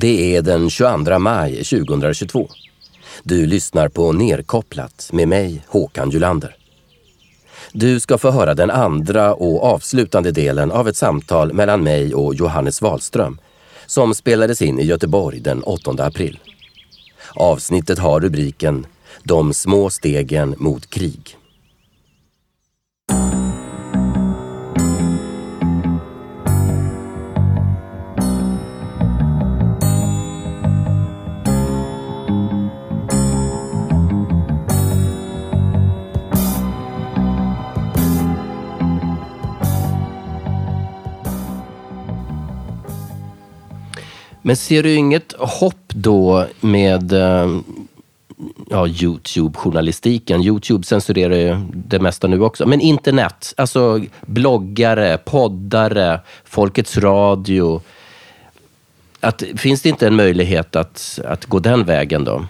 Det är den 22 maj 2022. Du lyssnar på Nerkopplat med mig, Håkan Julander. Du ska få höra den andra och avslutande delen av ett samtal mellan mig och Johannes Wahlström som spelades in i Göteborg den 8 april. Avsnittet har rubriken De små stegen mot krig. Men ser du inget hopp då med eh, ja, Youtube-journalistiken? Youtube censurerar ju det mesta nu också. Men internet, alltså bloggare, poddare, Folkets Radio. Att, finns det inte en möjlighet att, att gå den vägen då?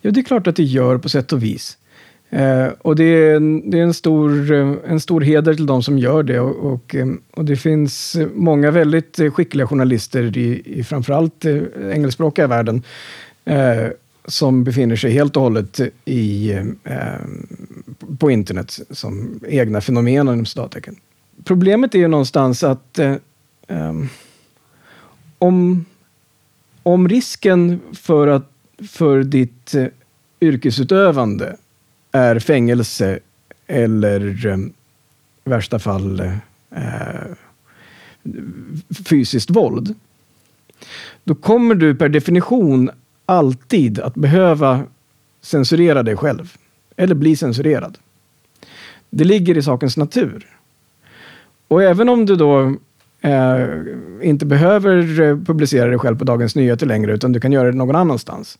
Ja, det är klart att det gör på sätt och vis. Eh, och det är, en, det är en, stor, eh, en stor heder till de som gör det. Och, och, eh, och det finns eh, många väldigt skickliga journalister i, i framförallt engelskspråkiga världen eh, som befinner sig helt och hållet i, eh, på internet som egna fenomen inom citattecken. Problemet är ju någonstans att eh, om, om risken för, att, för ditt yrkesutövande är fängelse eller eh, i värsta fall eh, fysiskt våld. Då kommer du per definition alltid att behöva censurera dig själv. Eller bli censurerad. Det ligger i sakens natur. Och även om du då eh, inte behöver publicera dig själv på Dagens Nyheter längre, utan du kan göra det någon annanstans.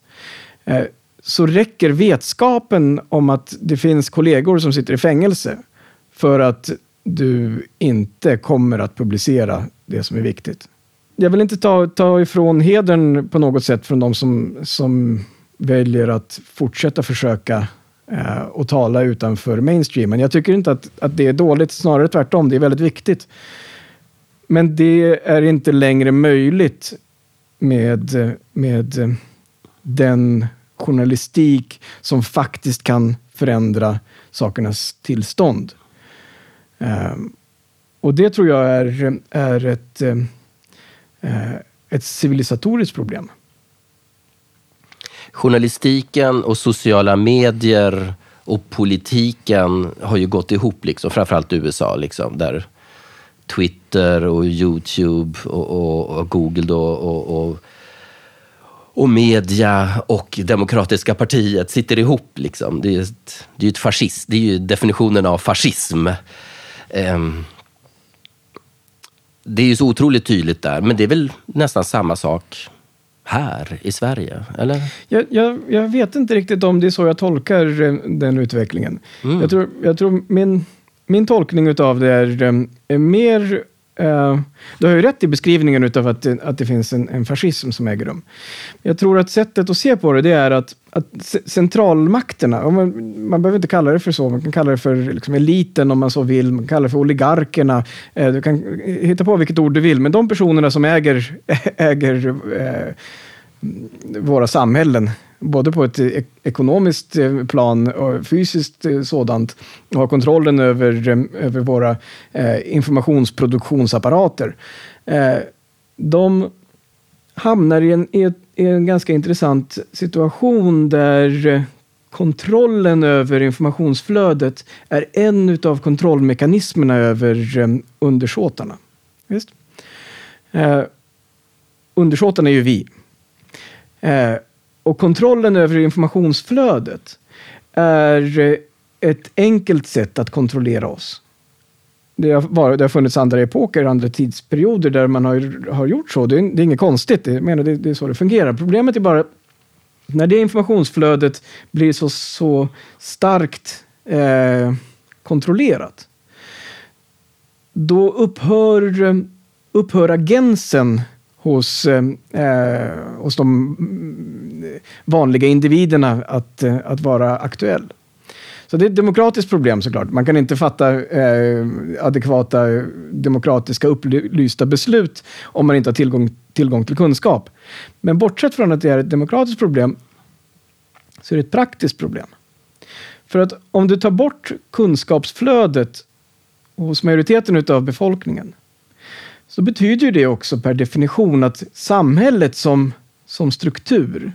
Eh, så räcker vetskapen om att det finns kollegor som sitter i fängelse för att du inte kommer att publicera det som är viktigt. Jag vill inte ta, ta ifrån hedern på något sätt från de som, som väljer att fortsätta försöka eh, och tala utanför mainstreamen. Jag tycker inte att, att det är dåligt, snarare tvärtom. Det är väldigt viktigt. Men det är inte längre möjligt med, med den journalistik som faktiskt kan förändra sakernas tillstånd. Ehm, och det tror jag är, är ett, eh, ett civilisatoriskt problem. Journalistiken och sociala medier och politiken har ju gått ihop, liksom, framförallt i USA, liksom, där Twitter och Youtube och, och, och Google då, och, och och media och Demokratiska partiet sitter ihop. Liksom. Det är ju ett, det är ett fascist, det är ju definitionen av fascism. Um, det är ju så otroligt tydligt där, men det är väl nästan samma sak här i Sverige? Eller? Jag, jag, jag vet inte riktigt om det är så jag tolkar eh, den utvecklingen. Mm. Jag, tror, jag tror min, min tolkning av det är, eh, är mer Uh, du har ju rätt i beskrivningen av att, att det finns en, en fascism som äger rum. Jag tror att sättet att se på det, det är att, att centralmakterna, man, man behöver inte kalla det för så, man kan kalla det för liksom eliten om man så vill, man kan kalla det för oligarkerna, uh, du kan eh, hitta på vilket ord du vill, men de personerna som äger, äger uh, våra samhällen, både på ett eh, ekonomiskt eh, plan och fysiskt eh, sådant, och ha kontrollen över, över våra informationsproduktionsapparater. De hamnar i en, i, en ganska intressant situation där kontrollen över informationsflödet är en av kontrollmekanismerna över undersåtarna. Visst? Eh, undersåtarna är ju vi. Eh, och kontrollen över informationsflödet är eh, ett enkelt sätt att kontrollera oss. Det har, varit, det har funnits andra epoker, andra tidsperioder där man har, har gjort så. Det är, det är inget konstigt, det, menar, det, det är så det fungerar. Problemet är bara när det informationsflödet blir så, så starkt eh, kontrollerat, då upphör, upphör agensen hos, eh, hos de vanliga individerna att, eh, att vara aktuell. Så det är ett demokratiskt problem såklart. Man kan inte fatta eh, adekvata demokratiska upplysta beslut om man inte har tillgång, tillgång till kunskap. Men bortsett från att det är ett demokratiskt problem så är det ett praktiskt problem. För att om du tar bort kunskapsflödet hos majoriteten av befolkningen så betyder det också per definition att samhället som, som struktur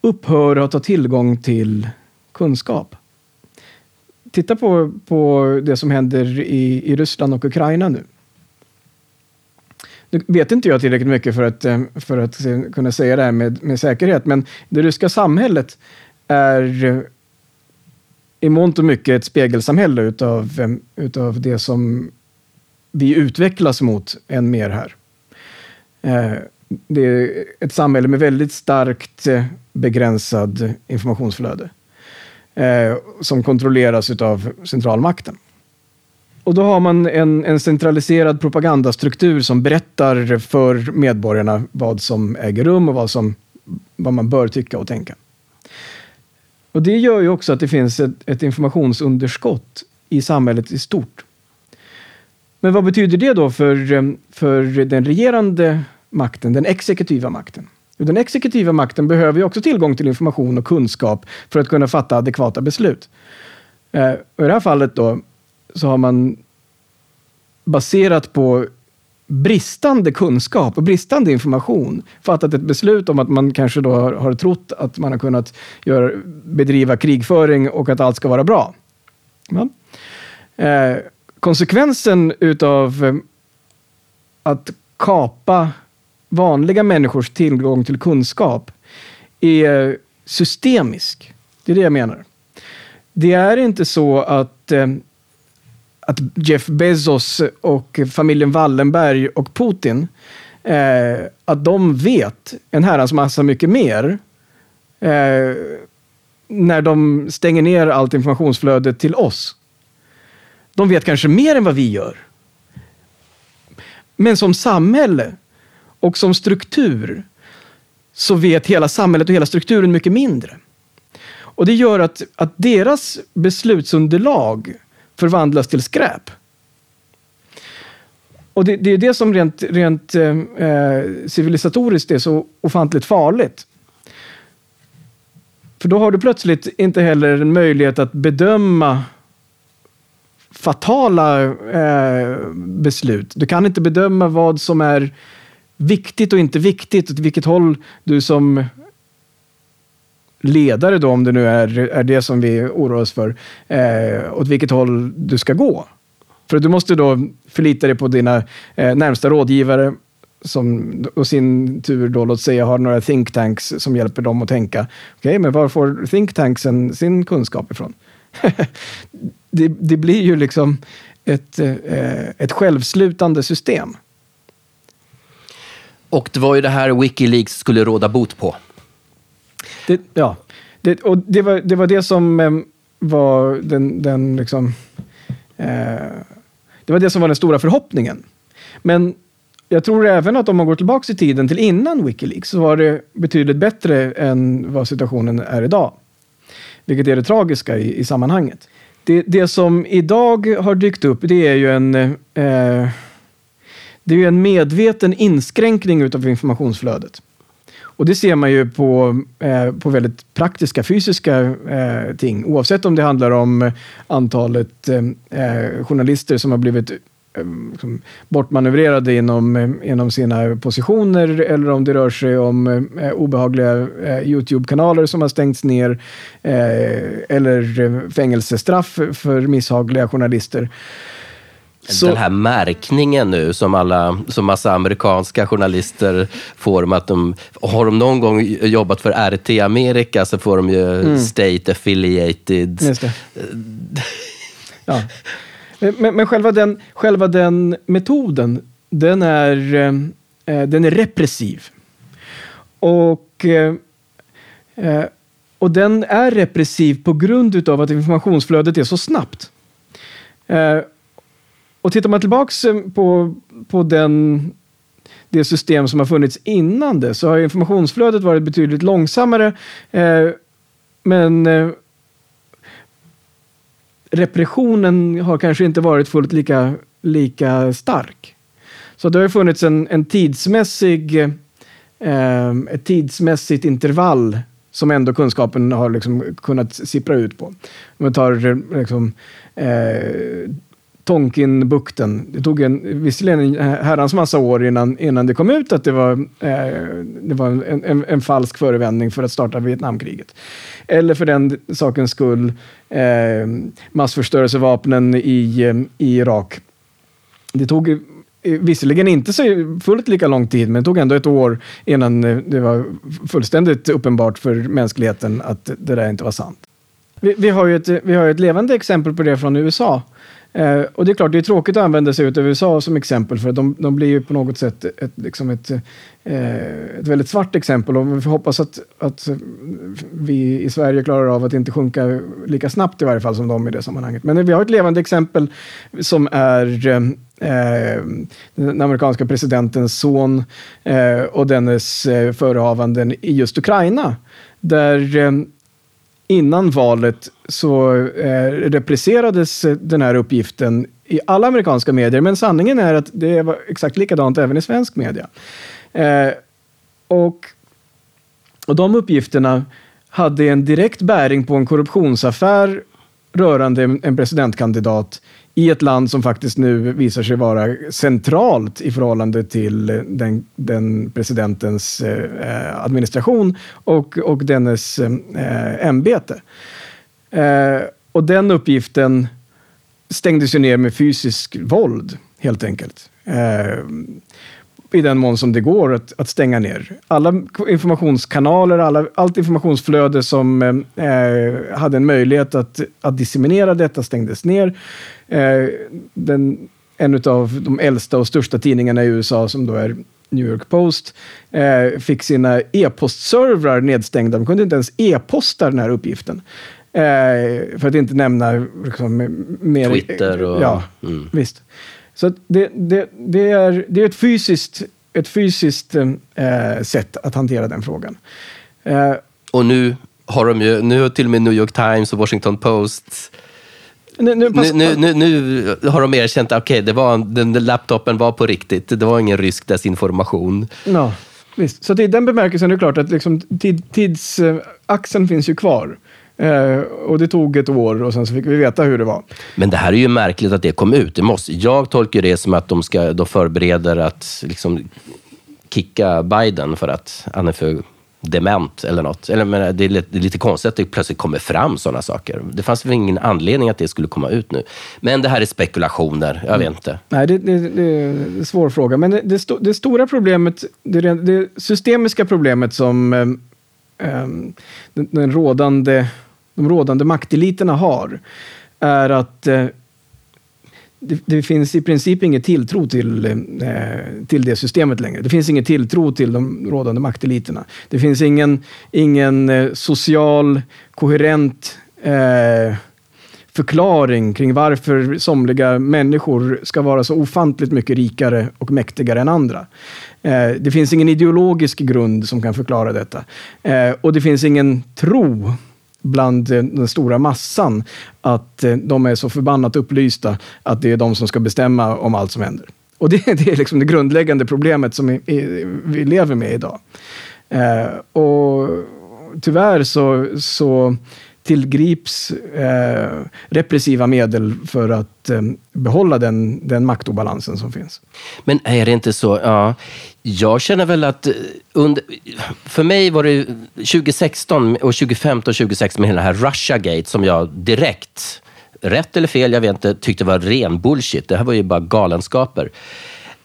upphör att ha tillgång till kunskap. Titta på, på det som händer i, i Ryssland och Ukraina nu. Nu vet inte jag tillräckligt mycket för att, eh, för att eh, kunna säga det här med, med säkerhet, men det ryska samhället är eh, i mångt och mycket ett spegelsamhälle utav, utav det som vi utvecklas mot än mer här. Det är ett samhälle med väldigt starkt eh, begränsad informationsflöde eh, som kontrolleras av centralmakten. Och då har man en, en centraliserad propagandastruktur som berättar för medborgarna vad som äger rum och vad, som, vad man bör tycka och tänka. Och det gör ju också att det finns ett, ett informationsunderskott i samhället i stort. Men vad betyder det då för, eh, för den regerande makten, den exekutiva makten? Den exekutiva makten behöver ju också tillgång till information och kunskap för att kunna fatta adekvata beslut. Eh, och I det här fallet då så har man baserat på bristande kunskap och bristande information fattat ett beslut om att man kanske då har, har trott att man har kunnat göra, bedriva krigföring och att allt ska vara bra. Ja. Eh, konsekvensen utav eh, att kapa vanliga människors tillgång till kunskap är systemisk. Det är det jag menar. Det är inte så att eh, att Jeff Bezos och familjen Wallenberg och Putin, eh, att de vet en herrans massa mycket mer eh, när de stänger ner allt informationsflöde till oss. De vet kanske mer än vad vi gör. Men som samhälle och som struktur så vet hela samhället och hela strukturen mycket mindre. Och det gör att, att deras beslutsunderlag förvandlas till skräp. Och det, det är det som rent, rent eh, eh civilisatoriskt är så ofantligt farligt. För då har du plötsligt inte heller en möjlighet att bedöma fatala eh, beslut. Du kan inte bedöma vad som är viktigt och inte viktigt, åt vilket håll du som ledare då, om det nu är, är det som vi oroar oss för, eh, åt vilket håll du ska gå. För du måste då förlita dig på dina eh, närmsta rådgivare som och sin tur då, låt säga, har några think tanks som hjälper dem att tänka. Okej, okay, men var får think tanksen sin kunskap ifrån? det, det, blir ju liksom ett, eh, ett självslutande system. Och det var ju det här Wikileaks skulle råda bot på. Det, ja, det, och det var, det var det som eh, var den, den liksom... Eh, det var det som var den stora förhoppningen. Men jag tror även att om man går tillbaka i tiden till innan Wikileaks så var det betydligt bättre än vad situationen är idag. Vilket är det tragiska i, i sammanhanget. Det, det som idag har dykt upp det är ju en eh, det är ju en medveten inskränkning utav informationsflödet. Och det ser man ju på, eh, på väldigt praktiska fysiska eh, ting. Oavsett om det handlar om antalet eh, eh journalister som har blivit eh, liksom, bortmanövrerade inom, eh, inom sina positioner eller om det rör sig om obehagliga Youtube-kanaler som har stängts ner eller fängelsestraff för misshagliga journalister. Så... Den här märkningen nu som alla, som massa amerikanska journalister får om att de, har de någon gång jobbat för RT Amerika så får de ju mm. state affiliated. Ja. Men, men själva, den, själva den metoden, den är, eh, den är repressiv. Och, eh, eh och den är repressiv på grund av att informationsflödet är så snabbt. Och tittar man tillbaks eh, på, på den, det system som har funnits innan det så har informationsflödet varit betydligt långsammare. Eh, men, eh, repressionen har kanske inte varit fullt lika, lika stark. Så det har funnits en, en tidsmässig, eh, ett tidsmässigt intervall som ändå kunskapen har liksom kunnat sippra ut på. Om man tar eh, liksom, eh, Tonkinbukten. Det tog en, visserligen en herrans massa år innan, innan det kom ut att det var, eh, det var en, en, en, falsk förevändning för att starta Vietnamkriget. Eller för den sakens skull eh, massförstörelsevapnen i, eh, i Irak. Det tog eh, visserligen inte så fullt lika lång tid, men det tog ändå ett år innan det var fullständigt uppenbart för mänskligheten att det där inte var sant. Vi, vi har ju ett, vi har ett levande exempel på det från USA Eh, och det är klart, det är tråkigt att använda sig av USA som exempel för de, de blir ju på något sätt ett, liksom ett, eh, ett väldigt svart exempel och vi får hoppas att, att vi i Sverige klarar av att inte sjunka lika snabbt i varje fall som de i det sammanhanget. Men vi har ett levande exempel som är eh, eh den amerikanska presidentens son eh, och dennes eh, förehavanden i just Ukraina. Där innan valet så eh, replicerades eh, den här uppgiften i alla amerikanska medier, men sanningen är att det var exakt likadant även i svensk media. Eh, och, och de uppgifterna hade en direkt bäring på en korruptionsaffär rörande en presidentkandidat i ett land som faktiskt nu visar sig vara centralt i förhållande till den, den presidentens eh, administration och, och dennes eh, ämbete. Eh, och den uppgiften stängdes ju ner med fysisk våld, helt enkelt. Eh, i den mån som det går att, att stänga ner. Alla informationskanaler, alla, allt informationsflöde som eh, hade en möjlighet att, att disseminera detta stängdes ner. Eh, den, en av de äldsta och största tidningarna i USA som då är New York Post eh, fick sina e-postservrar nedstängda. De kunde inte ens e-posta den här uppgiften. Eh, för att inte nämna liksom, mer... Twitter och... Ja, mm. visst. Så det, det, det, är, det är ett fysiskt, ett fysiskt eh, sätt att hantera den frågan. Eh, och nu har de ju, nu har till och med New York Times och Washington Post nu, nu, nu, nu, nu, har de erkänt att okay, den, den laptopen var på riktigt. Det var ingen rysk desinformation. Ja, visst. Så i den bemärkelsen är det klart att liksom, tid, tidsaxeln finns ju kvar. Eh, och det tog ett år och sen så fick vi veta hur det var. Men det här är ju märkligt att det kom ut. Det måste, jag tolkar det som att de, ska, de förbereder att liksom kicka Biden för att han är för dement eller något. Eller, men det, är lite, det är lite konstigt att det plötsligt kommer fram sådana saker. Det fanns väl ingen anledning att det skulle komma ut nu. Men det här är spekulationer, jag vet mm. inte. Nej, det, det, det, är en svår fråga. Men det, det, det stora problemet, det, det systemiska problemet som um, den, den rådande de rådande makteliterna har är att eh, det, det, finns i princip ingen tilltro till, eh, till det systemet längre. Det finns ingen tilltro till de rådande makteliterna. Det finns ingen, ingen eh, social, koherent eh, förklaring kring varför somliga människor ska vara så ofantligt mycket rikare och mäktigare än andra. Eh, det finns ingen ideologisk grund som kan förklara detta. Eh, och det finns ingen tro bland eh, den stora massan att eh, de är så förbannat upplysta att det är de som ska bestämma om allt som händer. Och det, det är liksom det grundläggande problemet som vi lever med idag. Eh, och tyvärr så, så tillgrips eh, repressiva medel för att eh, behålla den, den maktobalansen som finns. Men är det inte så, ja, jag känner väl att eh, under, för mig var det 2016 och 2015 och 2016 med hela det här Russiagate som jag direkt, rätt eller fel, jag vet inte, tyckte var ren bullshit. Det här var ju bara galenskaper.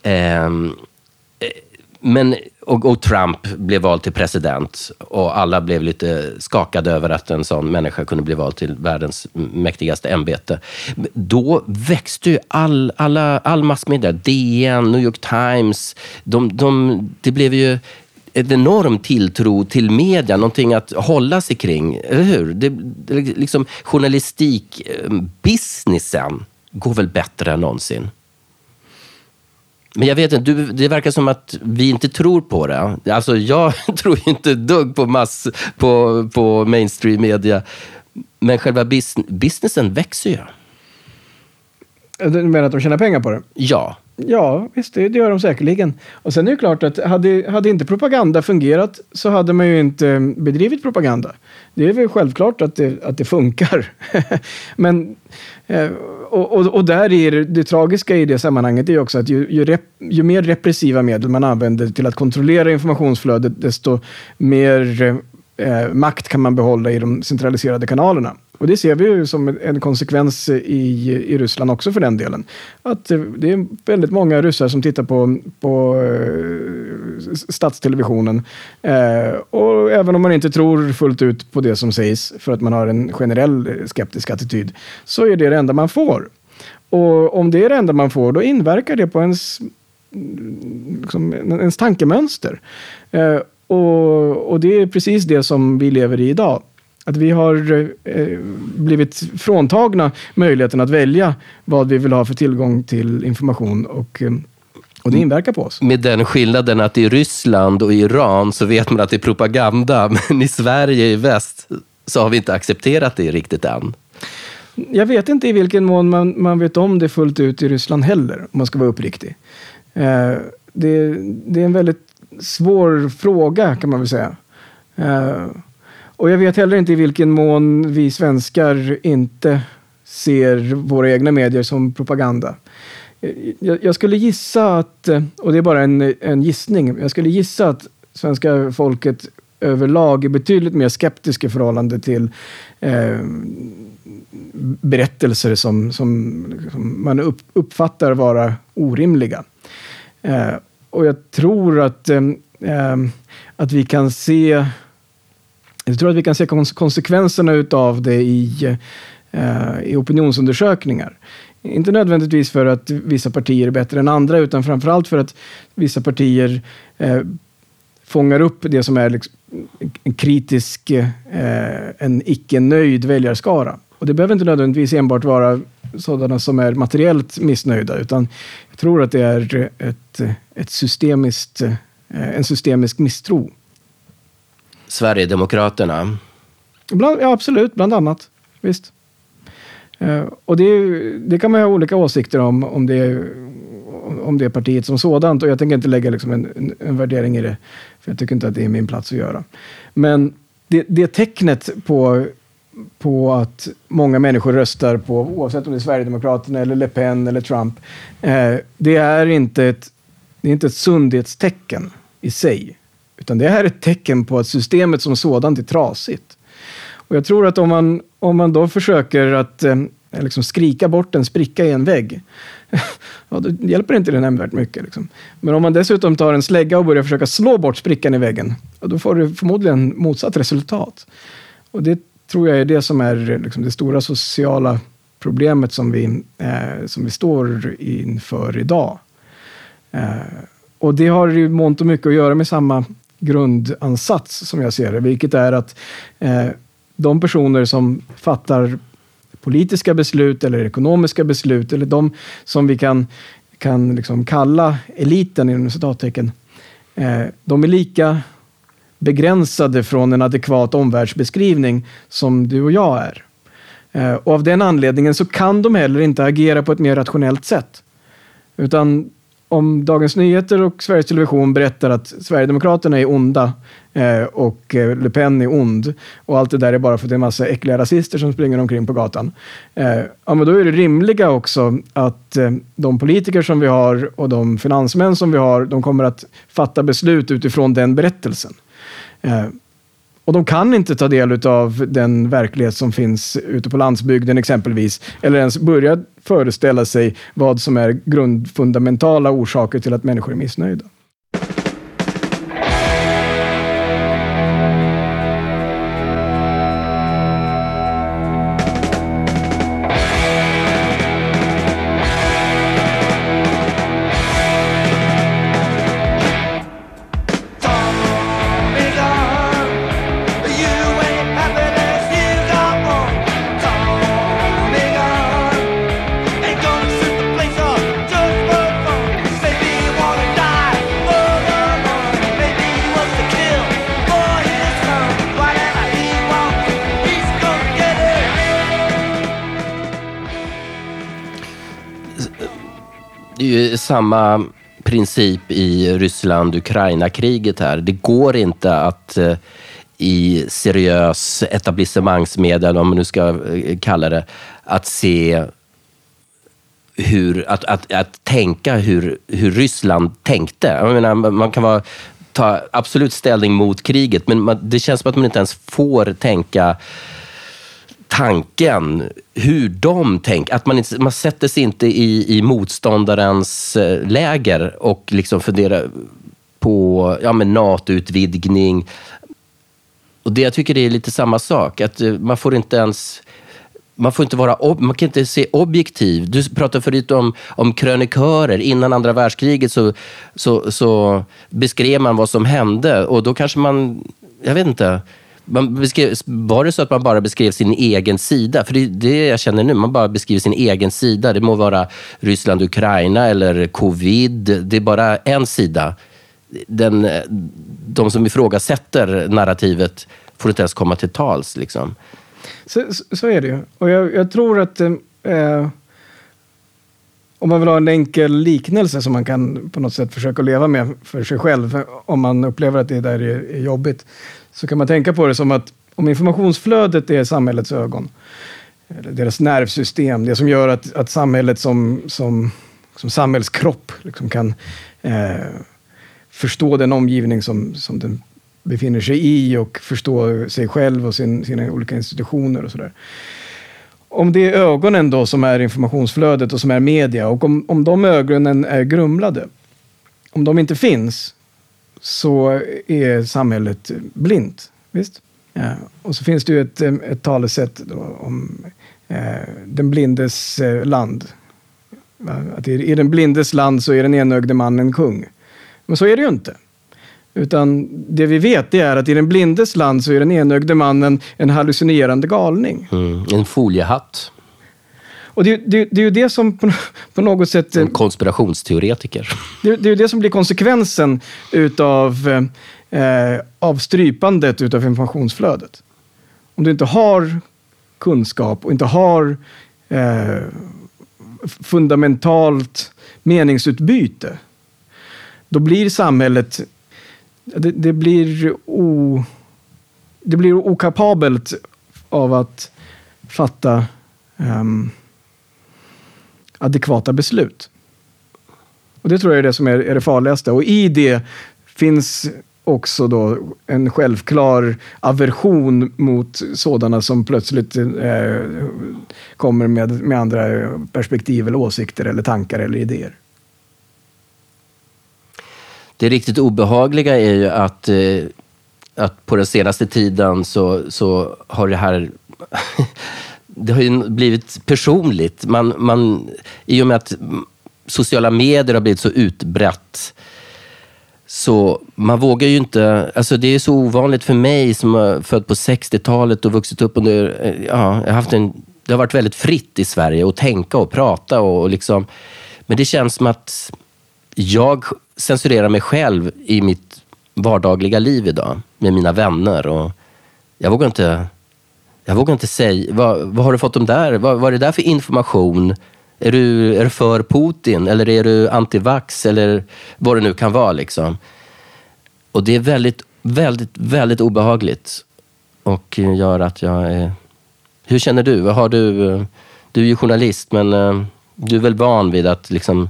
Eh, men, och, och, Trump blev vald till president och alla blev lite skakade över att en sån människa kunde bli vald till världens mäktigaste ämbete. Då växte ju all, alla, all massmedia, DN, New York Times, de, de, det blev ju en enorm tilltro till media, någonting att hålla sig kring. Eller hur? Det, det, liksom, journalistikbusinessen går väl bättre än någonsin? Men jag vet inte, du, det verkar som att vi inte tror på det. Alltså jag tror inte dugg på, mass, på, på mainstream media. Men själva bus businessen växer ju. Du menar att de tjänar pengar på det? Ja. Ja, visst, det, det gör de säkerligen. Och sen är det klart att hade, hade inte propaganda fungerat så hade man ju inte bedrivit propaganda. Det är väl självklart att det, att det funkar. Men, eh, och, och, och där är det, det tragiska i det sammanhanget är också att ju, ju, rep, ju mer repressiva medel man använder till att kontrollera informationsflödet, desto mer eh, makt kan man behålla i de centraliserade kanalerna. Och det ser vi ju som en konsekvens i, i Ryssland också för den delen. Att eh, det är väldigt många ryssar som tittar på, på eh, statstelevisionen. Eh, och även om man inte tror fullt ut på det som sägs, för att man har en generell eh, skeptisk attityd, så är det det enda man får. Och om det är det enda man får, då inverkar det på ens, mm, liksom, ens tankemönster. Eh, och, och det är precis det som vi lever i idag. Att vi har eh, blivit fråntagna möjligheten att välja vad vi vill ha för tillgång till information och, eh, och det inverkar på oss. Med den skillnaden att i Ryssland och Iran så vet man att det är propaganda, men i Sverige i väst så har vi inte accepterat det riktigt än. Jag vet inte i vilken mån man, man vet om det fullt ut i Ryssland heller, om man ska vara uppriktig. Eh, det, det, är en väldigt svår fråga kan man väl säga. Eh, och jag vet heller inte i vilken mån vi svenskar inte ser våra egna medier som propaganda. Eh, jag, skulle gissa att, eh, och det är bara en, en gissning, jag skulle gissa att svenska folket överlag är betydligt mer skeptiska i förhållande till eh, berättelser som, som, som man upp, uppfattar vara orimliga. Eh, och jag tror att, eh, eh att vi kan se jag tror att vi kan se konsekvenserna utav det i, eh, i opinionsundersökningar. Inte nödvändigtvis för att vissa partier är bättre än andra, utan framförallt för att vissa partier eh, fångar upp det som är liksom en kritisk, eh, en icke-nöjd väljarskara. Och det behöver inte nödvändigtvis enbart vara sådana som är materiellt missnöjda, utan jag tror att det är ett, ett systemiskt, eh, en systemisk misstro Sverigedemokraterna? Bland, ja, absolut, bland annat. Visst. Uh, och det, det, kan man ha olika åsikter om, om det, om det partiet som sådant. Och jag tänker inte lägga liksom en, en, en, värdering i det, för jag tycker inte att det är min plats att göra. Men det, det tecknet på, på att många människor röstar på, oavsett om det är Sverigedemokraterna, eller Le Pen eller Trump, uh, det är inte ett, det är inte ett sundhetstecken i sig. Utan det här är ett tecken på att systemet som sådant är trasigt. Och jag tror att om man, om man då försöker att eh, liksom skrika bort en spricka i en vägg, ja, då hjälper inte det nämnvärt mycket. Liksom. Men om man dessutom tar en slägga och börjar försöka slå bort sprickan i väggen, ja, då får du förmodligen motsatt resultat. Och det tror jag är det som är liksom, det stora sociala problemet som vi, eh, som vi står inför idag. Eh, och det har ju mångt och mycket att göra med samma grundansats som jag ser det, vilket är att eh, de personer som fattar politiska beslut eller ekonomiska beslut, eller de som vi kan, kan liksom kalla eliten inom citattecken, eh, de är lika begränsade från en adekvat omvärldsbeskrivning som du och jag är. Eh, och av den anledningen så kan de heller inte agera på ett mer rationellt sätt. Utan om Dagens Nyheter och Sveriges Television berättar att Sverigedemokraterna är onda eh, och eh, Le Pen är ond och allt det där är bara för att det är en massa äckliga rasister som springer omkring på gatan. Eh, ja, men då är det rimliga också att de politiker som vi har och de finansmän som vi har, de kommer att fatta beslut utifrån den berättelsen. Och de kan inte ta del av den verklighet som finns ute på landsbygden exempelvis, eller ens börja föreställa sig vad som är grundfundamentala orsaker till att människor är missnöjda. Samma princip i Ryssland-Ukraina-kriget här. Det går inte att eh, i seriös etablissemangsmedia, eller vad man nu ska eh, kalla det, att se hur, att, att, att tänka hur, hur Ryssland tänkte. Jag menar, man kan vara, ta absolut ställning mot kriget, men man, det känns som att man inte ens får tänka tanken, hur de tänker. Att man, inte, man sätter sig inte i, i motståndarens eh, läger och liksom funderar på ja, NATO-utvidgning. Och det, jag tycker det är lite samma sak, att eh, man får inte ens man får inte vara man kan inte se objektiv. Du pratade förut om, om krönikörer. Innan andra världskriget så, så, så beskrev man vad som hände och då kanske man, jag vet inte, man beskrev, var det så att man bara beskrev sin egen sida? För det är det jag känner nu, man bara beskriver sin egen sida. Det må vara Ryssland, Ukraina eller covid. Det är bara en sida. Den, de som ifrågasätter narrativet får inte ens komma till tals. Liksom. Så, så är det ju. Och jag, jag tror att eh, om man vill ha en enkel liknelse som man kan på något sätt försöka leva med för sig själv, om man upplever att det där är, är jobbigt, så kan man tänka på det som att om informationsflödet är samhällets ögon, eller deras nervsystem, det som gör att, att samhället som, som, som samhällskropp liksom kan eh, förstå den omgivning som, som den befinner sig i och förstå sig själv och sin, sina olika institutioner och sådär. Om det är ögonen då som är informationsflödet och som är media och om, om de ögonen är grumlade, om de inte finns, så är samhället blint. Visst? Ja. Och så finns det ju ett, ett talesätt om eh, den blindes eh, land. Att i, i den blindes land så är den enögde mannen kung. Men så är det ju inte. Utan det vi vet det är att i den blindes land så är den enögde mannen en hallucinerande galning. Mm, en foliehatt. Och det, det, det, är ju det som på, på något sätt... En konspirationsteoretiker. Det, det är ju det som blir konsekvensen utav eh, av strypandet utav informationsflödet. Om du inte har kunskap och inte har eh, fundamentalt meningsutbyte, då blir samhället det, det, blir o, det blir okapabelt av att fatta um, adekvata beslut. Och det tror jag är det som är, är det farligaste. Och i det finns också då en självklar aversion mot sådana som plötsligt eh, kommer med, med andra perspektiv eller åsikter eller tankar eller idéer. Det riktigt obehagliga är ju att, eh, att på den senaste tiden så, så har det här det har ju blivit personligt. Man, man, I och med att sociala medier har blivit så utbrett så man vågar ju inte... Alltså det är så ovanligt för mig som är född på 60-talet och vuxit upp under... Eh, ja, jag har haft en, det har varit väldigt fritt i Sverige att tänka och prata och, och liksom... Men det känns som att jag censurerar mig själv i mitt vardagliga liv idag med mina vänner. Och jag vågar inte, jag vågar inte säga, vad, vad har du fått dem där? Vad, vad är det där för information? Är du, är du för Putin eller är du antivax eller vad det nu kan vara. Liksom. Och det är väldigt, väldigt, väldigt obehagligt och gör att jag är... Hur känner du? Har du? Du är ju journalist, men eh, du är väl van vid att liksom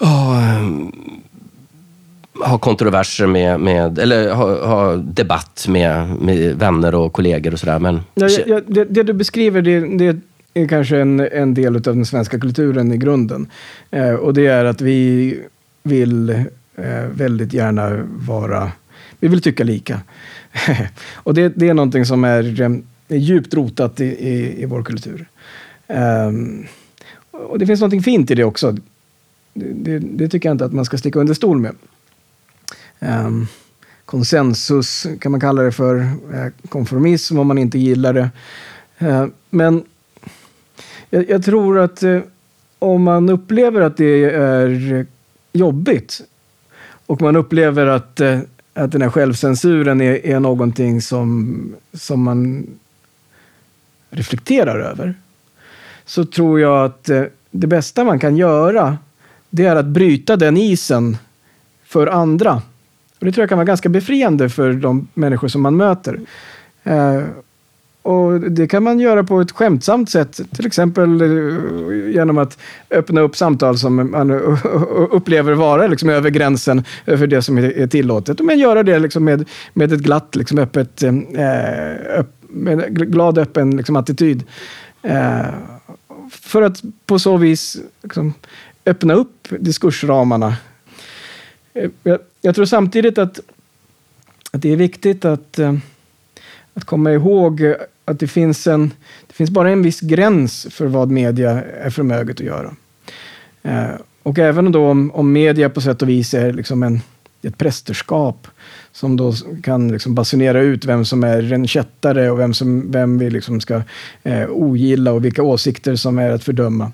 oh, ha kontroverser med, med eller ha, ha debatt med, med, vänner och kollegor och sådär. Men... Ja, ja, det, det, du beskriver, det, det är kanske en, en del av den svenska kulturen i grunden. Eh, och det är att vi vill eh, väldigt gärna vara, vi vill tycka lika. och det, det är någonting som är, är djupt rotat i, i, i vår kultur. Um, och det finns någonting fint i det också det, det, tycker jag inte att man ska sticka under stol med. Ehm, konsensus kan man kalla det för. Eh, konformism om man inte gillar det. Ehm, men jag, tror att eh, om man upplever att det är jobbigt och man upplever att, eh, att den här självcensuren är, är någonting som, som man reflekterar över så tror jag att det bästa man kan göra, det är att bryta den isen för andra. Och det tror jag kan vara ganska befriande för de människor som man möter. Eh, och det kan man göra på ett skämtsamt sätt, till exempel eh, genom att öppna upp samtal som man upplever vara liksom över gränsen för det som är tillåtet. Men göra det liksom med, med ett glatt, liksom öppet, eh, öpp, med en glad, öppen liksom attityd. Eh, för att på så vis liksom, öppna upp diskursramarna. Eh, jag, jag, tror samtidigt att, att det är viktigt att, eh, att komma ihåg att det finns, en, det finns bara en viss gräns för vad media är förmöget att göra. Eh, och även då om, om media på sätt och vis är liksom en, ett prästerskap som då kan liksom basunera ut vem som är en kättare och vem, som, vem vi liksom ska eh, ogilla och vilka åsikter som är att fördöma.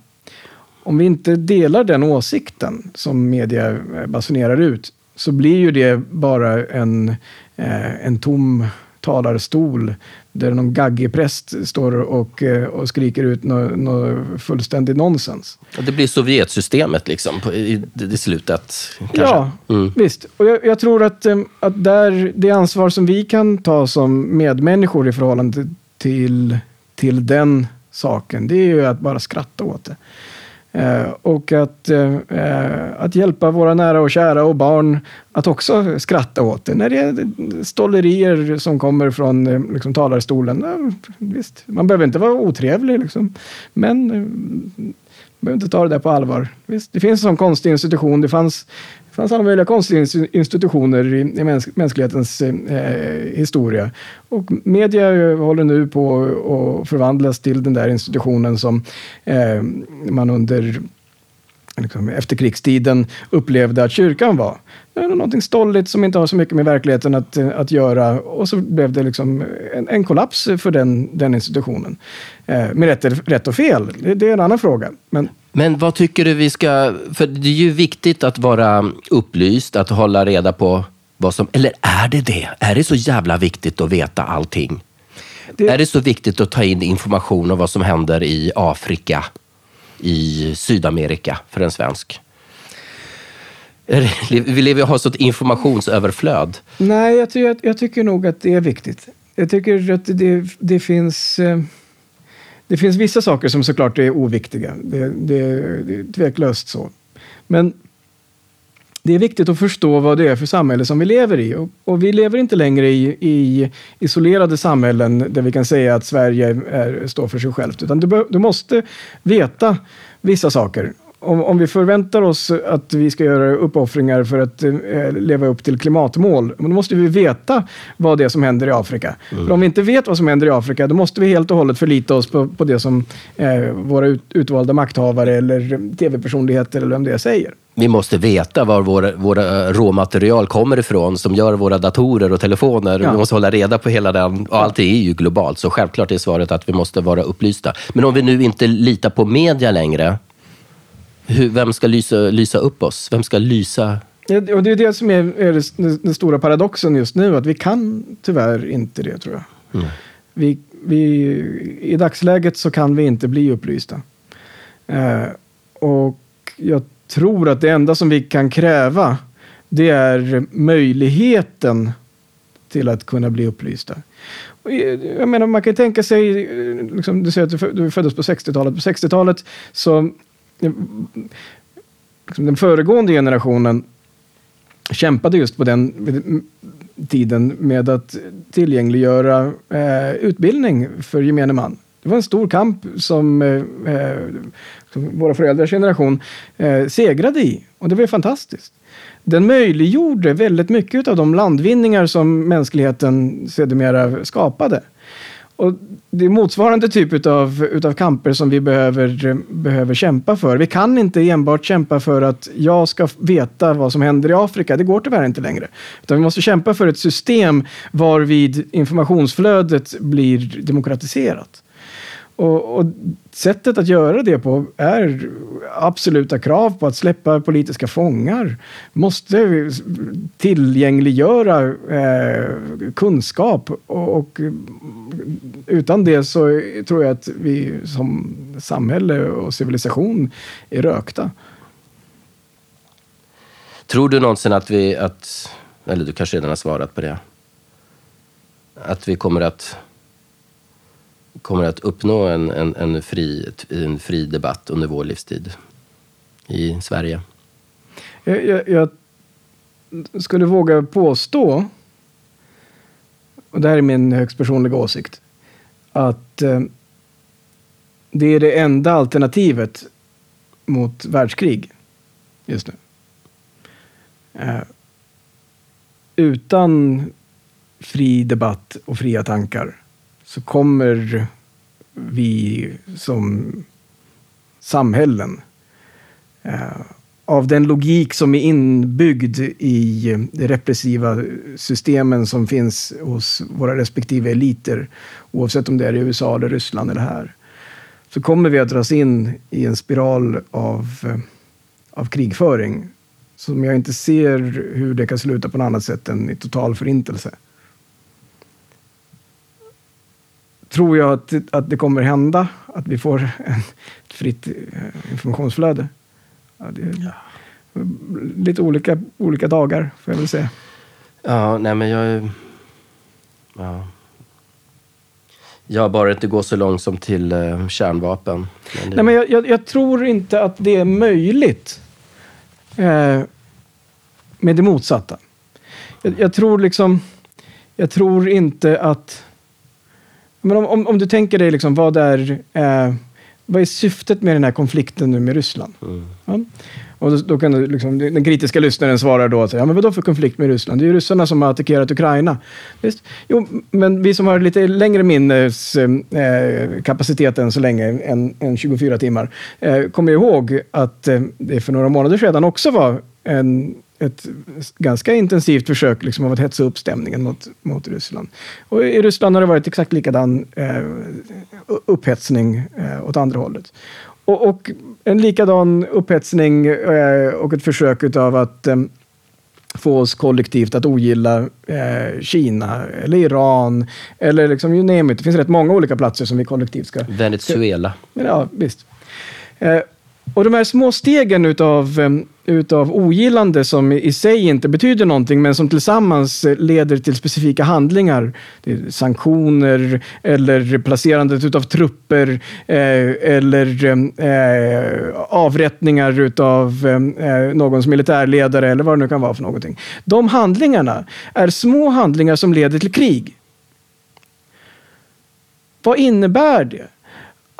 Om vi inte delar den åsikten som media eh, basunerar ut så blir ju det bara en, eh, en tom talarstol där någon gaggig präst står och, eh, och skriker ut något no, fullständigt nonsens. Det blir Sovjetsystemet liksom i, i slutet? Kanske. Ja, mm. visst. Och jag, jag, tror att, att där, det ansvar som vi kan ta som medmänniskor i förhållande till, till den saken, det är ju att bara skratta åt det. Eh, och att, eh, eh, att hjälpa våra nära och kära och barn att också skratta åt det. När det är stollerier som kommer från eh, liksom, talarstolen. visst, man behöver inte vara otrevlig, liksom. men eh, behöver inte ta det där på allvar. Visst, det finns en sån konstig institution. Det fanns, det fanns alla möjliga konstiga institutioner i, i mäns mänsklighetens eh, historia. Och media håller nu på att förvandlas till den där institutionen som eh, man under liksom, efterkrigstiden upplevde att kyrkan var. Det någonting stolligt som inte har så mycket med verkligheten att, att göra. Och så blev det liksom en, en kollaps för den, den institutionen. Eh, med rätt, rätt och fel, det, det, är en annan fråga. Men, men vad tycker du vi ska... För det är ju viktigt att vara upplyst, att hålla reda på vad som... Eller är det det? Är det så jävla viktigt att veta allting? Det, är det så viktigt att ta in information om vad som händer i Afrika? i Sydamerika för en svensk? Vi lever och har sånt informationsöverflöd. Nej, jag, jag, jag, tycker nog att det är viktigt. Jag tycker att det, det finns... Eh, det finns vissa saker som såklart är oviktiga. Det, det, det är tveklöst så. Men det är viktigt att förstå vad det är för samhälle som vi lever i. Och, och vi lever inte längre i, i, isolerade samhällen där vi kan säga att Sverige är, står för sig självt. Utan du, du måste veta vissa saker om, om vi förväntar oss att vi ska göra uppoffringar för att eh, leva upp till klimatmål, då måste vi veta vad det är som händer i Afrika. Mm. För om vi inte vet vad som händer i Afrika, då måste vi helt och hållet förlita oss på, på det som eh, våra ut, utvalda makthavare eller tv-personligheter eller vem det säger. Vi måste veta var våra, våra råmaterial kommer ifrån som gör våra datorer och telefoner. Ja. Vi måste hålla reda på hela den. Och allt är ju globalt, så självklart är svaret att vi måste vara upplysta. Men om vi nu inte litar på media längre, hur, vem ska lysa, lysa upp oss? Vem ska lysa? Och det är det som är, är den stora paradoxen just nu, att vi kan tyvärr inte det tror jag. Mm. Vi, vi, I dagsläget så kan vi inte bli upplysta. Eh, och jag tror att det enda som vi kan kräva, det är möjligheten till att kunna bli upplysta. Jag menar, man kan tänka sig, liksom, du säger att du föddes på 60-talet. På 60-talet så liksom den föregående generationen kämpade just på den tiden med att tillgängliggöra eh, utbildning för gemene man. Det var en stor kamp som, eh, eh som våra föräldrars generation eh, segrade i och det var fantastiskt. Den möjliggjorde väldigt mycket av de landvinningar som mänskligheten sedermera skapade. Och det är motsvarande typ av utav kamper som vi behöver, behöver kämpa för. Vi kan inte enbart kämpa för att jag ska veta vad som händer i Afrika. Det går tyvärr inte längre. Utan vi måste kämpa för ett system varvid informationsflödet blir demokratiserat. Och, och, sättet att göra det på är absoluta krav på att släppa politiska fångar. Måste tillgängliggöra eh, kunskap och, och, utan det så tror jag att vi som samhälle och civilisation är rökta. Tror du någonsin att vi, att, eller du kanske redan har svarat på det, att vi kommer att kommer att uppnå en, en, en, fri, en fri debatt under vår livstid i Sverige? Jag, jag, jag skulle våga påstå, och det här är min högst personliga åsikt, att eh, det är det enda alternativet mot världskrig just nu. Eh, utan fri debatt och fria tankar så kommer vi som samhällen eh, av den logik som är inbyggd i de repressiva systemen som finns hos våra respektive eliter, oavsett om det är i USA, eller Ryssland eller här, så kommer vi att dras in i en spiral av, eh, av krigföring som jag inte ser hur det kan sluta på något annat sätt än i total förintelse. Tror jag att, att det kommer hända, att vi får en, ett fritt eh, informationsflöde. Ja, ja. Lite olika, olika dagar, får jag väl säga. Ja, nej men jag... Ja. Jag bara inte gå så långt som till uh, kärnvapen. Men det... Nej, men jag, jag, jag, tror inte att det är möjligt eh, med det motsatta. Jag, jag, tror liksom... Jag tror inte att men om, om, om, du tänker dig, liksom, vad, är, eh, vad är syftet med den här konflikten nu med Ryssland? Mm. Ja? Och då, då, kan du, liksom, den kritiska lyssnare svarar då att ja, men vadå för konflikt med Ryssland? Det är ju ryssarna som har attackerat Ukraina. Visst? Jo, men vi som har lite längre minneskapacitet eh, än så länge, än, än 24 timmar, eh, kommer ihåg att eh, det för några månader sedan också var en ett ganska intensivt försök liksom, av att hetsa upp stämningen mot, mot Ryssland. Och I Ryssland har det varit exakt likadan eh, upphetsning eh, åt andra hållet. Och, och en likadan upphetsning eh, och ett försök av att eh, få oss kollektivt att ogilla eh, Kina eller Iran eller liksom you name it. Det finns rätt många olika platser som vi kollektivt ska... Venezuela. Ja, visst. Eh, och de här små stegen utav, utav ogillande som i sig inte betyder någonting men som tillsammans leder till specifika handlingar. sanktioner eller placerandet utav trupper eh, eller eh, avrättningar utav eh, någons militärledare eller vad det nu kan vara för någonting. De handlingarna är små handlingar som leder till krig. Vad innebär det?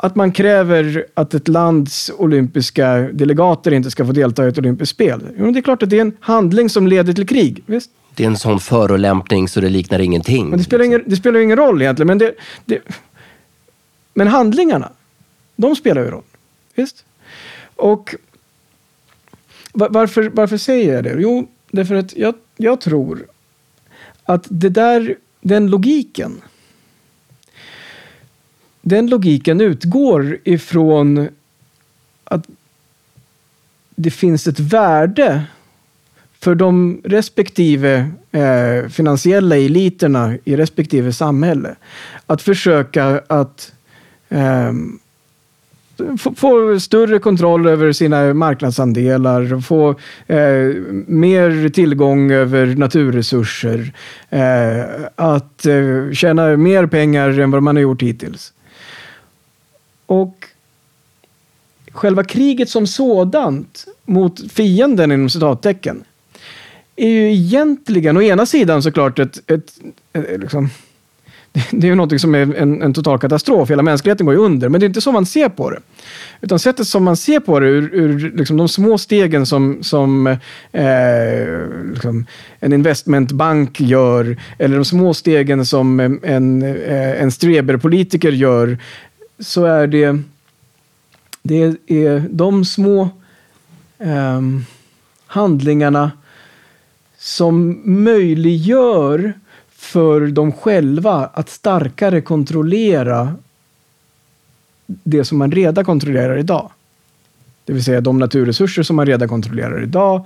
Att man kräver att ett lands olympiska delegater inte ska få delta i ett olympiskt spel. Jo, det är klart att det är en handling som leder till krig. Visst? Det är en sån förolämpning så det liknar ingenting. Men det spelar, ingen, det spelar ingen roll egentligen. Men, det, det, men handlingarna, de spelar ju roll. Visst? Och varför, varför säger jag det? Jo, därför att jag, jag tror att det där, den logiken den logiken utgår ifrån att det finns ett värde för de respektive eh, finansiella eliterna i respektive samhälle att försöka att eh, få, få, större kontroll över sina marknadsandelar, få eh, mer tillgång över naturresurser, eh, att eh, tjäna mer pengar än vad man har gjort hittills. Och själva kriget som sådant mot fienden inom citattecken är ju egentligen å ena sidan såklart ett, ett, ett liksom, det är ju något som är en, en, total katastrof. Hela mänskligheten går ju under. Men det är inte så man ser på det. Utan sättet som man ser på det ur, ur liksom de små stegen som, som eh, liksom en investmentbank gör. Eller de små stegen som en, en eh, streberpolitiker gör så är det, det är de små eh, handlingarna som möjliggör för dem själva att starkare kontrollera det som man redan kontrollerar idag. Det vill säga de naturresurser som man redan kontrollerar idag,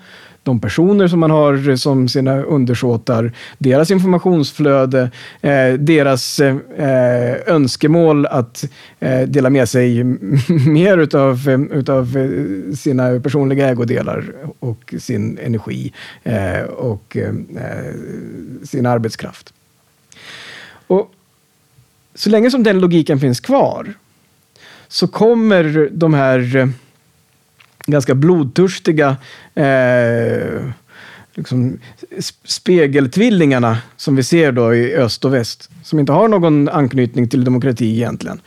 de personer som man har eh, som sina undersåtar, deras informationsflöde, eh, deras eh, eh önskemål att eh, dela med sig mer utav, eh, utav sina personliga ägodelar och sin energi och sin arbetskraft. Och så länge som den logiken finns kvar så kommer de här ganska blodtörstiga eh, liksom spegeltvillingarna som vi ser då i öst och väst, som inte har någon anknytning till demokrati egentligen.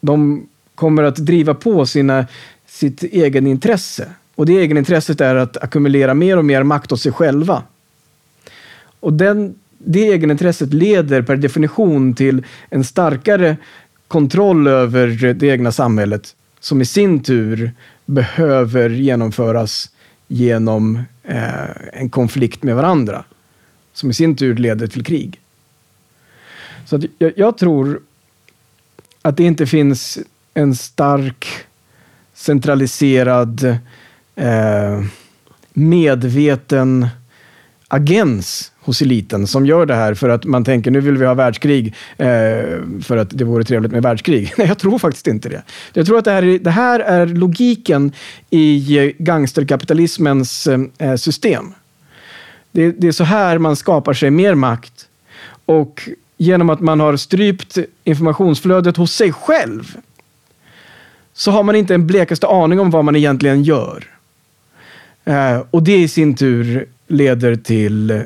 De kommer att driva på sina, sitt egenintresse. Och det egenintresset är att ackumulera mer och mer makt åt sig själva. Och den, det egenintresset leder per definition till en starkare kontroll över det egna samhället som i sin tur behöver genomföras genom eh, en konflikt med varandra. Som i sin tur leder till krig. Så jag, jag, tror att det inte finns en stark centraliserad eh, medveten agens hos eliten som gör det här för att man tänker nu vill vi ha världskrig eh, för att det vore trevligt med världskrig. Nej, jag tror faktiskt inte det. Jag tror att det här är, det här är logiken i eh, gangsterkapitalismens eh, eh, system. Det, det är så här man skapar sig mer makt. Och genom att man har strypt informationsflödet hos sig själv så har man inte en blekaste aning om vad man egentligen gör. Eh, och det i sin tur leder till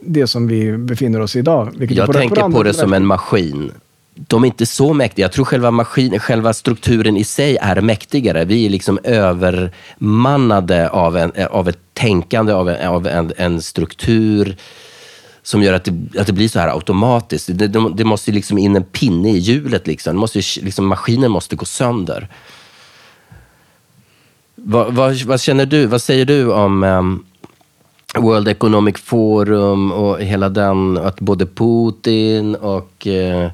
det som vi befinner oss i idag. Jag tänker på, på det som en maskin. De är inte så mäktiga. Jag tror själva, maskin, själva strukturen i sig är mäktigare. Vi är liksom övermannade av, en, av ett tänkande, av en, av en, en struktur som gör att det, att det blir så här automatiskt. Det, det, det måste liksom in en pinne i hjulet. Liksom. Det måste, liksom, maskinen måste gå sönder. Vad, vad, vad, känner du, vad säger du om um, World Economic Forum och hela den, att både Putin och eh,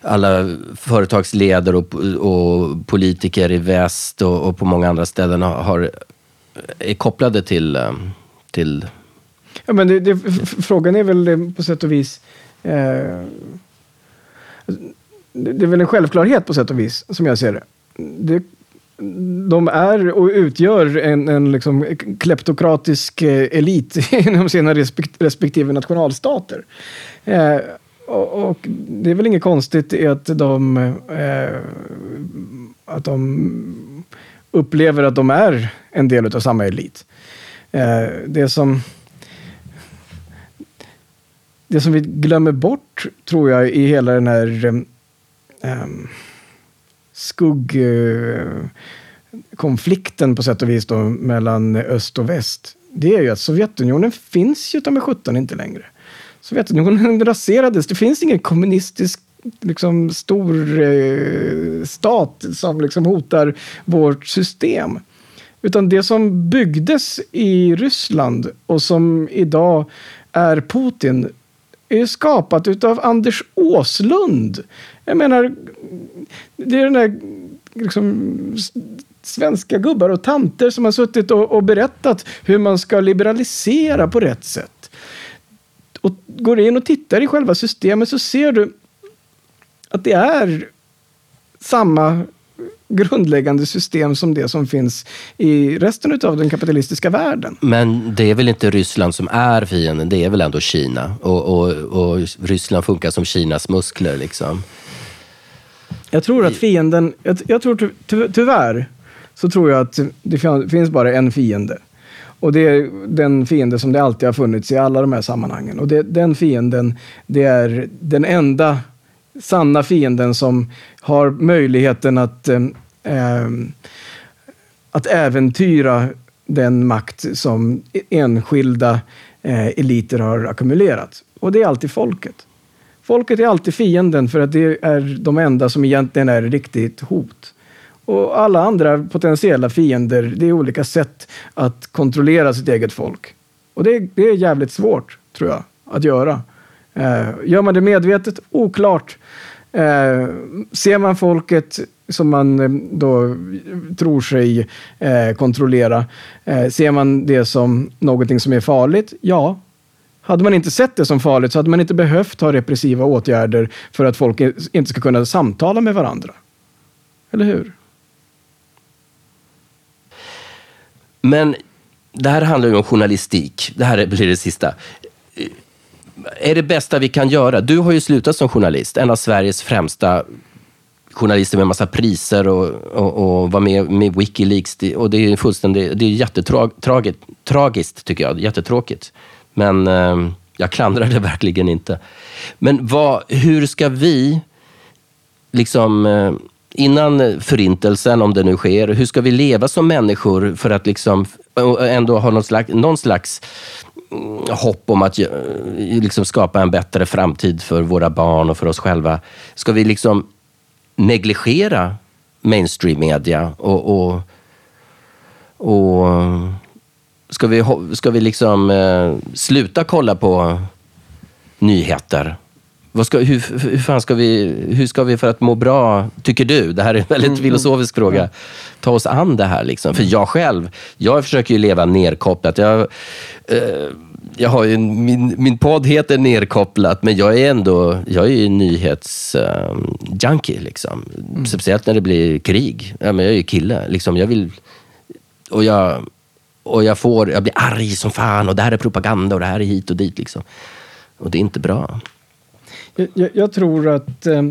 alla företagsledare och, och, politiker i väst och, och, på många andra ställen har, eh, är kopplade till, eh, till Ja, men det, det, frågan är väl på sätt och vis eh, det är väl en självklarhet på sätt och vis, som jag ser det. Det de är och utgör en, en liksom kleptokratisk eh, elit inom sina respektive nationalstater. Eh, och, och, det är väl inget konstigt i att de, eh, att de upplever att de är en del av samma elit. Eh, det som det som vi glömmer bort, tror jag, i hela den här eh, eh, skuggkonflikten eh, på sätt och vis då, mellan öst och väst, det är ju att Sovjetunionen finns ju ta med sjutton inte längre. Sovjetunionen raserades. Det finns ingen kommunistisk liksom, stor eh, stat som liksom, hotar vårt system. Utan det som byggdes i Ryssland och som idag är Putin är skapat utav Anders Åslund. Jag menar, det är den där liksom, svenska gubbar och tanter som har suttit och, och, berättat hur man ska liberalisera på rätt sätt. Och går in och tittar i själva systemet så ser du att det är samma grundläggande system som det som finns i resten av den kapitalistiska världen. Men det är väl inte Ryssland som är fienden, det är väl ändå Kina. Och, och, och Ryssland funkar som Kinas muskler liksom. Jag tror att fienden, jag, jag tror ty, tyvärr, så tror jag att det finns bara en fiende. Och det är den fiende som det alltid har funnits i alla de här sammanhangen. Och det, den fienden, det är den enda sanna fienden som har möjligheten att, eh, eh att äventyra den makt som e-, enskilda eh, eliter har ackumulerat. Och det är alltid folket. Folket är alltid fienden för att det är de enda som egentligen är riktigt hot. Och alla andra potentiella fiender, det är olika sätt att kontrollera sitt eget folk. Och det, det är jävligt svårt, tror jag, att göra. Eh, gör man det medvetet? Oklart. Eh, ser man folket som man eh, då tror sig eh, kontrollera, eh, ser man det som någonting som är farligt? Ja. Hade man inte sett det som farligt så hade man inte behövt ha repressiva åtgärder för att folk inte ska kunna samtala med varandra. Eller hur? Men det här handlar ju om journalistik. Det här blir det sista. Är det bästa vi kan göra? Du har ju slutat som journalist, en av Sveriges främsta journalister med massa priser och, och, och var med med Wikileaks. Och det är fullständigt, det är jättetragiskt, tycker jag. Jättetråkigt. Men eh, jag klandrar det verkligen inte. Men vad, hur ska vi, liksom, eh, innan förintelsen, om det nu sker, hur ska vi leva som människor för att liksom ändå ha någon slags, någon slags hopp om att eh, liksom skapa en bättre framtid för våra barn och för oss själva. Ska vi liksom negligera mainstream media och, och, och ska vi, ska vi liksom eh, sluta kolla på nyheter? Ska, hur, hur, fan ska vi, hur ska vi för att må bra, tycker du? Det här är en väldigt mm, mm. filosofisk fråga. Ta oss an det här. Liksom. För jag själv, jag försöker ju leva nerkopplat. Jag, eh, jag har ju, min, min podd heter Nerkopplat, men jag är ändå jag är ju nyhetsjunkie. Um, liksom. Mm. Speciellt när det blir krig. Ja, men jag är ju kille. Liksom. Jag vill, och jag, och jag, får, jag blir arg som fan och det här är propaganda och det här är hit och dit. Liksom. Och det är inte bra. Jag, jag tror att eh,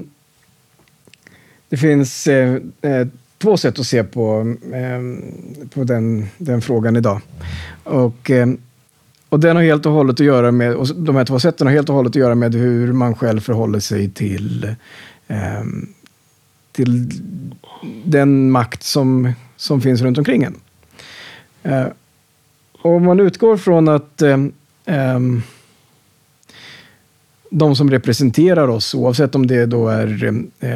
det finns eh, eh, två sätt att se på, eh, på den, den frågan idag. Och, ehm, och den har helt och hållet att göra med, och de här två sätten har helt och hållet att göra med hur man själv förhåller sig till, ehm, till den makt som, som finns runt omkring en. Eh, om man utgår från att um, de som representerar oss, oavsett om det då är eh,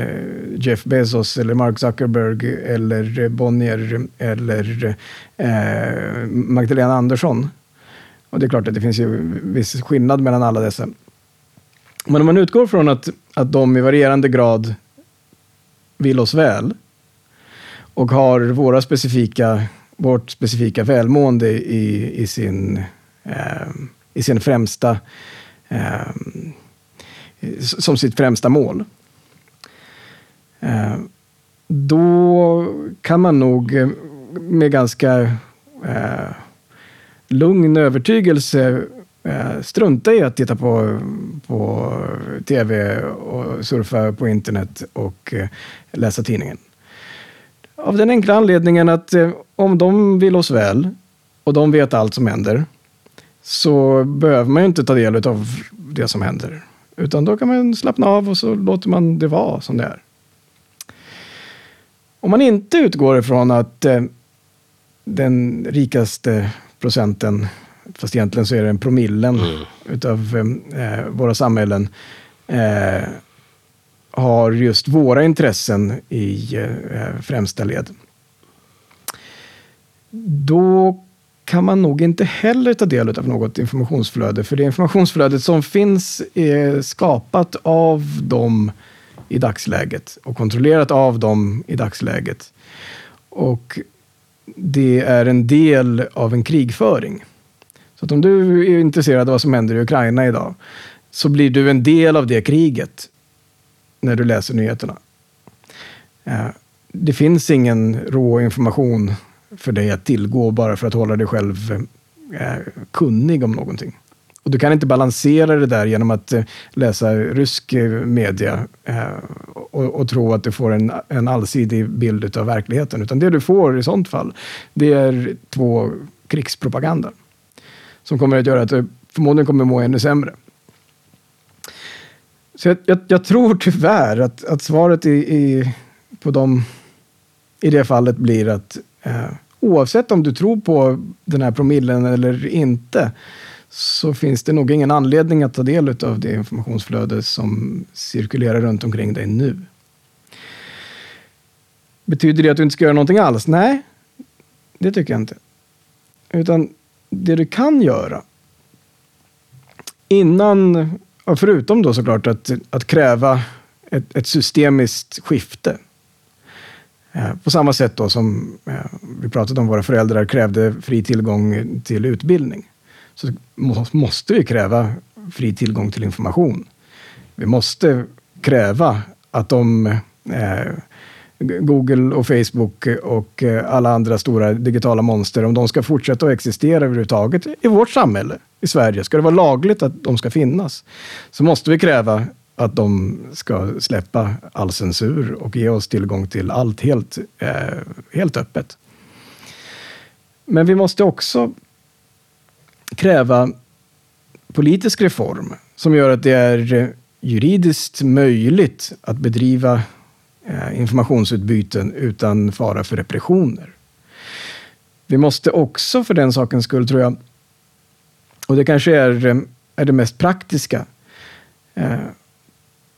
Jeff Bezos eller Mark Zuckerberg eller Bonnier eller eh, Magdalena Andersson. Och det är klart att det finns ju viss skillnad mellan alla dessa. Men om man utgår från att, att de i varierande grad vill oss väl och har våra specifika, vårt specifika välmående i, i, sin, eh, i sin främsta eh, Ehm, som sitt främsta mål. Eh, då kan man nog eh, med ganska eh, lugn övertygelse eh, strunta i att titta på, på tv och surfa på internet och eh, läsa tidningen. Av den enkla anledningen att om de vill oss väl och de vet allt som händer så behöver man ju inte ta del av det som händer. Utan då kan man slappna av och så låter man det vara som det är. Om man inte utgår ifrån att eh, den rikaste procenten, fast egentligen så är det en promillen mm. utav eh, våra samhällen, eh, har just våra intressen i eh, främsta led. Då kan man nog inte heller ta del av något informationsflöde. För det informationsflödet som finns är skapat av dem i dagsläget och kontrollerat av dem i dagsläget. Och det är en del av en krigföring. Så att om du är intresserad av vad som händer i Ukraina idag så blir du en del av det kriget när du läser nyheterna. Eh, det finns ingen rå information för dig att tillgå bara för att hålla dig själv eh, kunnig om någonting. Och du kan inte balansera det där genom att eh, läsa rysk eh, media eh, och, och, tro att du får en, en allsidig bild av verkligheten. Utan det du får i sånt fall, det är två krigspropaganda. Som kommer att göra att du förmodligen kommer må ännu sämre. Så jag, jag, jag tror tyvärr att, att svaret i, i, på dem i det fallet blir att Eh, oavsett om du tror på den här promillen eller inte så finns det nog ingen anledning att ta del av det informationsflöde som cirkulerar runt omkring dig nu. Betyder det att du inte ska göra någonting alls? Nej, det tycker jag inte. Utan det du kan göra innan, förutom då såklart att, att kräva ett, ett systemiskt skifte. Eh, på samma sätt då som eh, vi pratade om våra föräldrar krävde fri tillgång till utbildning. Så måste vi kräva fri tillgång till information. Vi måste kräva att de eh, Google och Facebook och eh, alla andra stora digitala monster, om de ska fortsätta att existera överhuvudtaget i vårt samhälle, i Sverige, ska det vara lagligt att de ska finnas, så måste vi kräva att de ska släppa all censur och ge oss tillgång till allt helt, eh, helt öppet. Men vi måste också kräva politisk reform som gör att det är juridiskt möjligt att bedriva eh, informationsutbyten utan fara för repressioner. Vi måste också för den sakens skull, tror jag, och det kanske är, eh, är det mest praktiska, eh,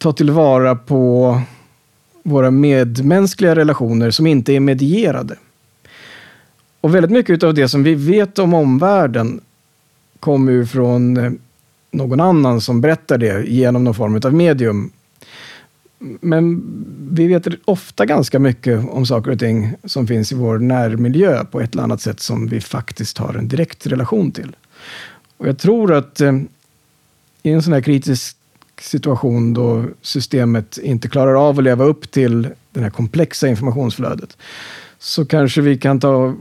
ta tillvara på våra medmänskliga relationer som inte är medierade. Och väldigt mycket av det som vi vet om omvärlden kommer ju från eh, någon annan som berättar det genom någon form av medium. Men vi vet ofta ganska mycket om saker och ting som finns i vår närmiljö på ett eller annat sätt som vi faktiskt har en direkt relation till. Och jag tror att eh, i en sån här kritisk situation då systemet inte klarar av att leva upp till det här komplexa informationsflödet så kanske vi kan ta,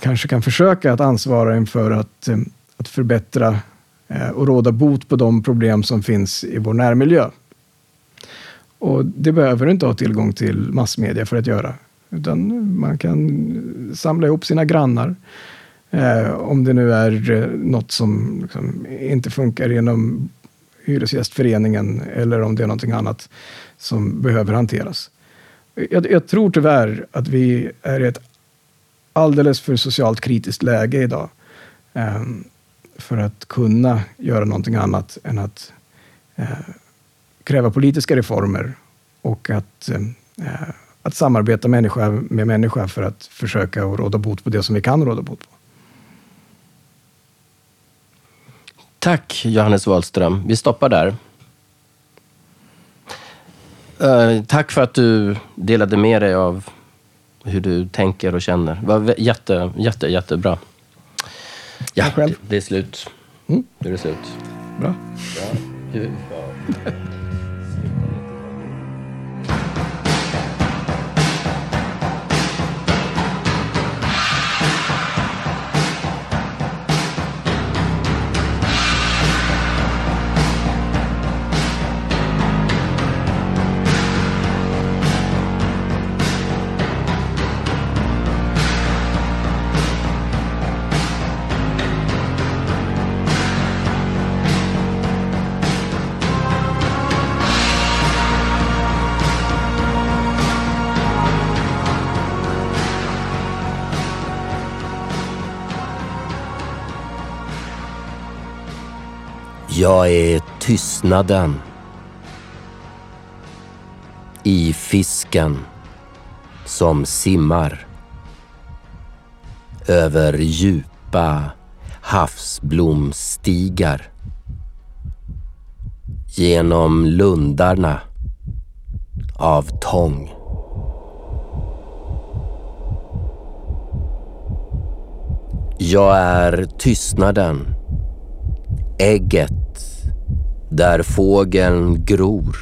kanske kan försöka att ansvara inför att, eh, att förbättra eh, och råda bot på de problem som finns i vår närmiljö. Och det behöver du inte ha tillgång till massmedia för att göra. Utan man kan samla ihop sina grannar. Eh, om det nu är eh, något som liksom inte funkar genom Hyresgästföreningen eller om det är någonting annat som behöver hanteras. Jag, jag tror tyvärr att vi är i ett alldeles för socialt kritiskt läge idag eh, för att kunna göra någonting annat än att eh, kräva politiska reformer och att, eh, att samarbeta människa med människa för att försöka råda bot på det som vi kan råda bot på. Tack Johannes Wahlström. Vi stoppar där. Uh, tack för att du delade med dig av hur du tänker och känner. Det var jätte, jätte, jättebra. Ja, det, det, är slut. Mm. Nu är det slut. Bra. Ja. Jag är tystnaden i fisken som simmar över djupa havsblomstigar genom lundarna av tång. Jag är tystnaden, ägget där fågeln gror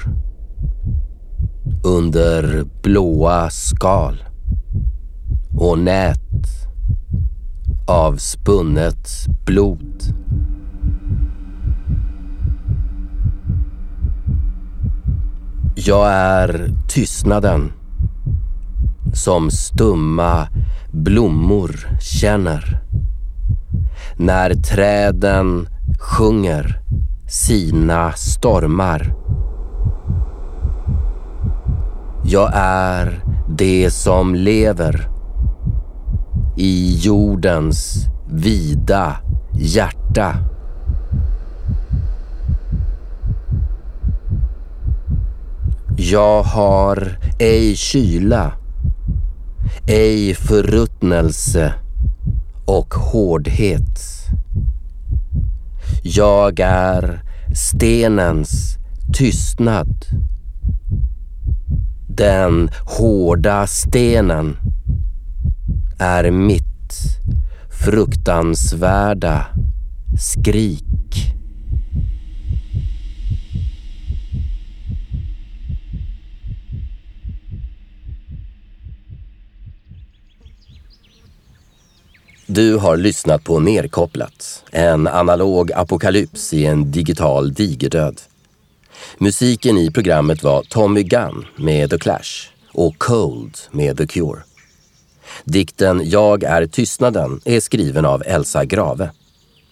under blåa skal och nät av spunnet blod. Jag är tystnaden som stumma blommor känner när träden sjunger sina stormar. Jag är det som lever i jordens vida hjärta. Jag har ej kyla, ej förruttnelse och hårdhet. Jag är stenens tystnad. Den hårda stenen är mitt fruktansvärda skrik. Du har lyssnat på Nerkopplat, en analog apokalyps i en digital digerdöd. Musiken i programmet var Tommy Gunn med The Clash och Cold med The Cure. Dikten Jag är tystnaden är skriven av Elsa Grave.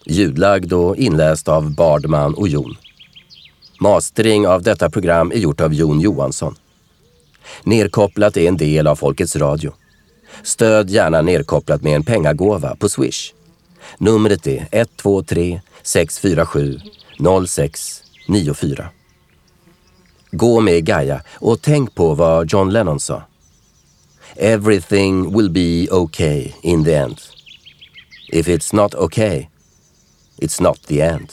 Ljudlagd och inläst av Bardman och Jon. Mastering av detta program är gjort av Jon Johansson. Nerkopplat är en del av Folkets Radio. Stöd gärna Nerkopplat med en pengagåva på Swish. Numret är 123 647 0694. Gå med Gaia och tänk på vad John Lennon sa. Everything will be okay in the end. If it's not okay, it's not the end.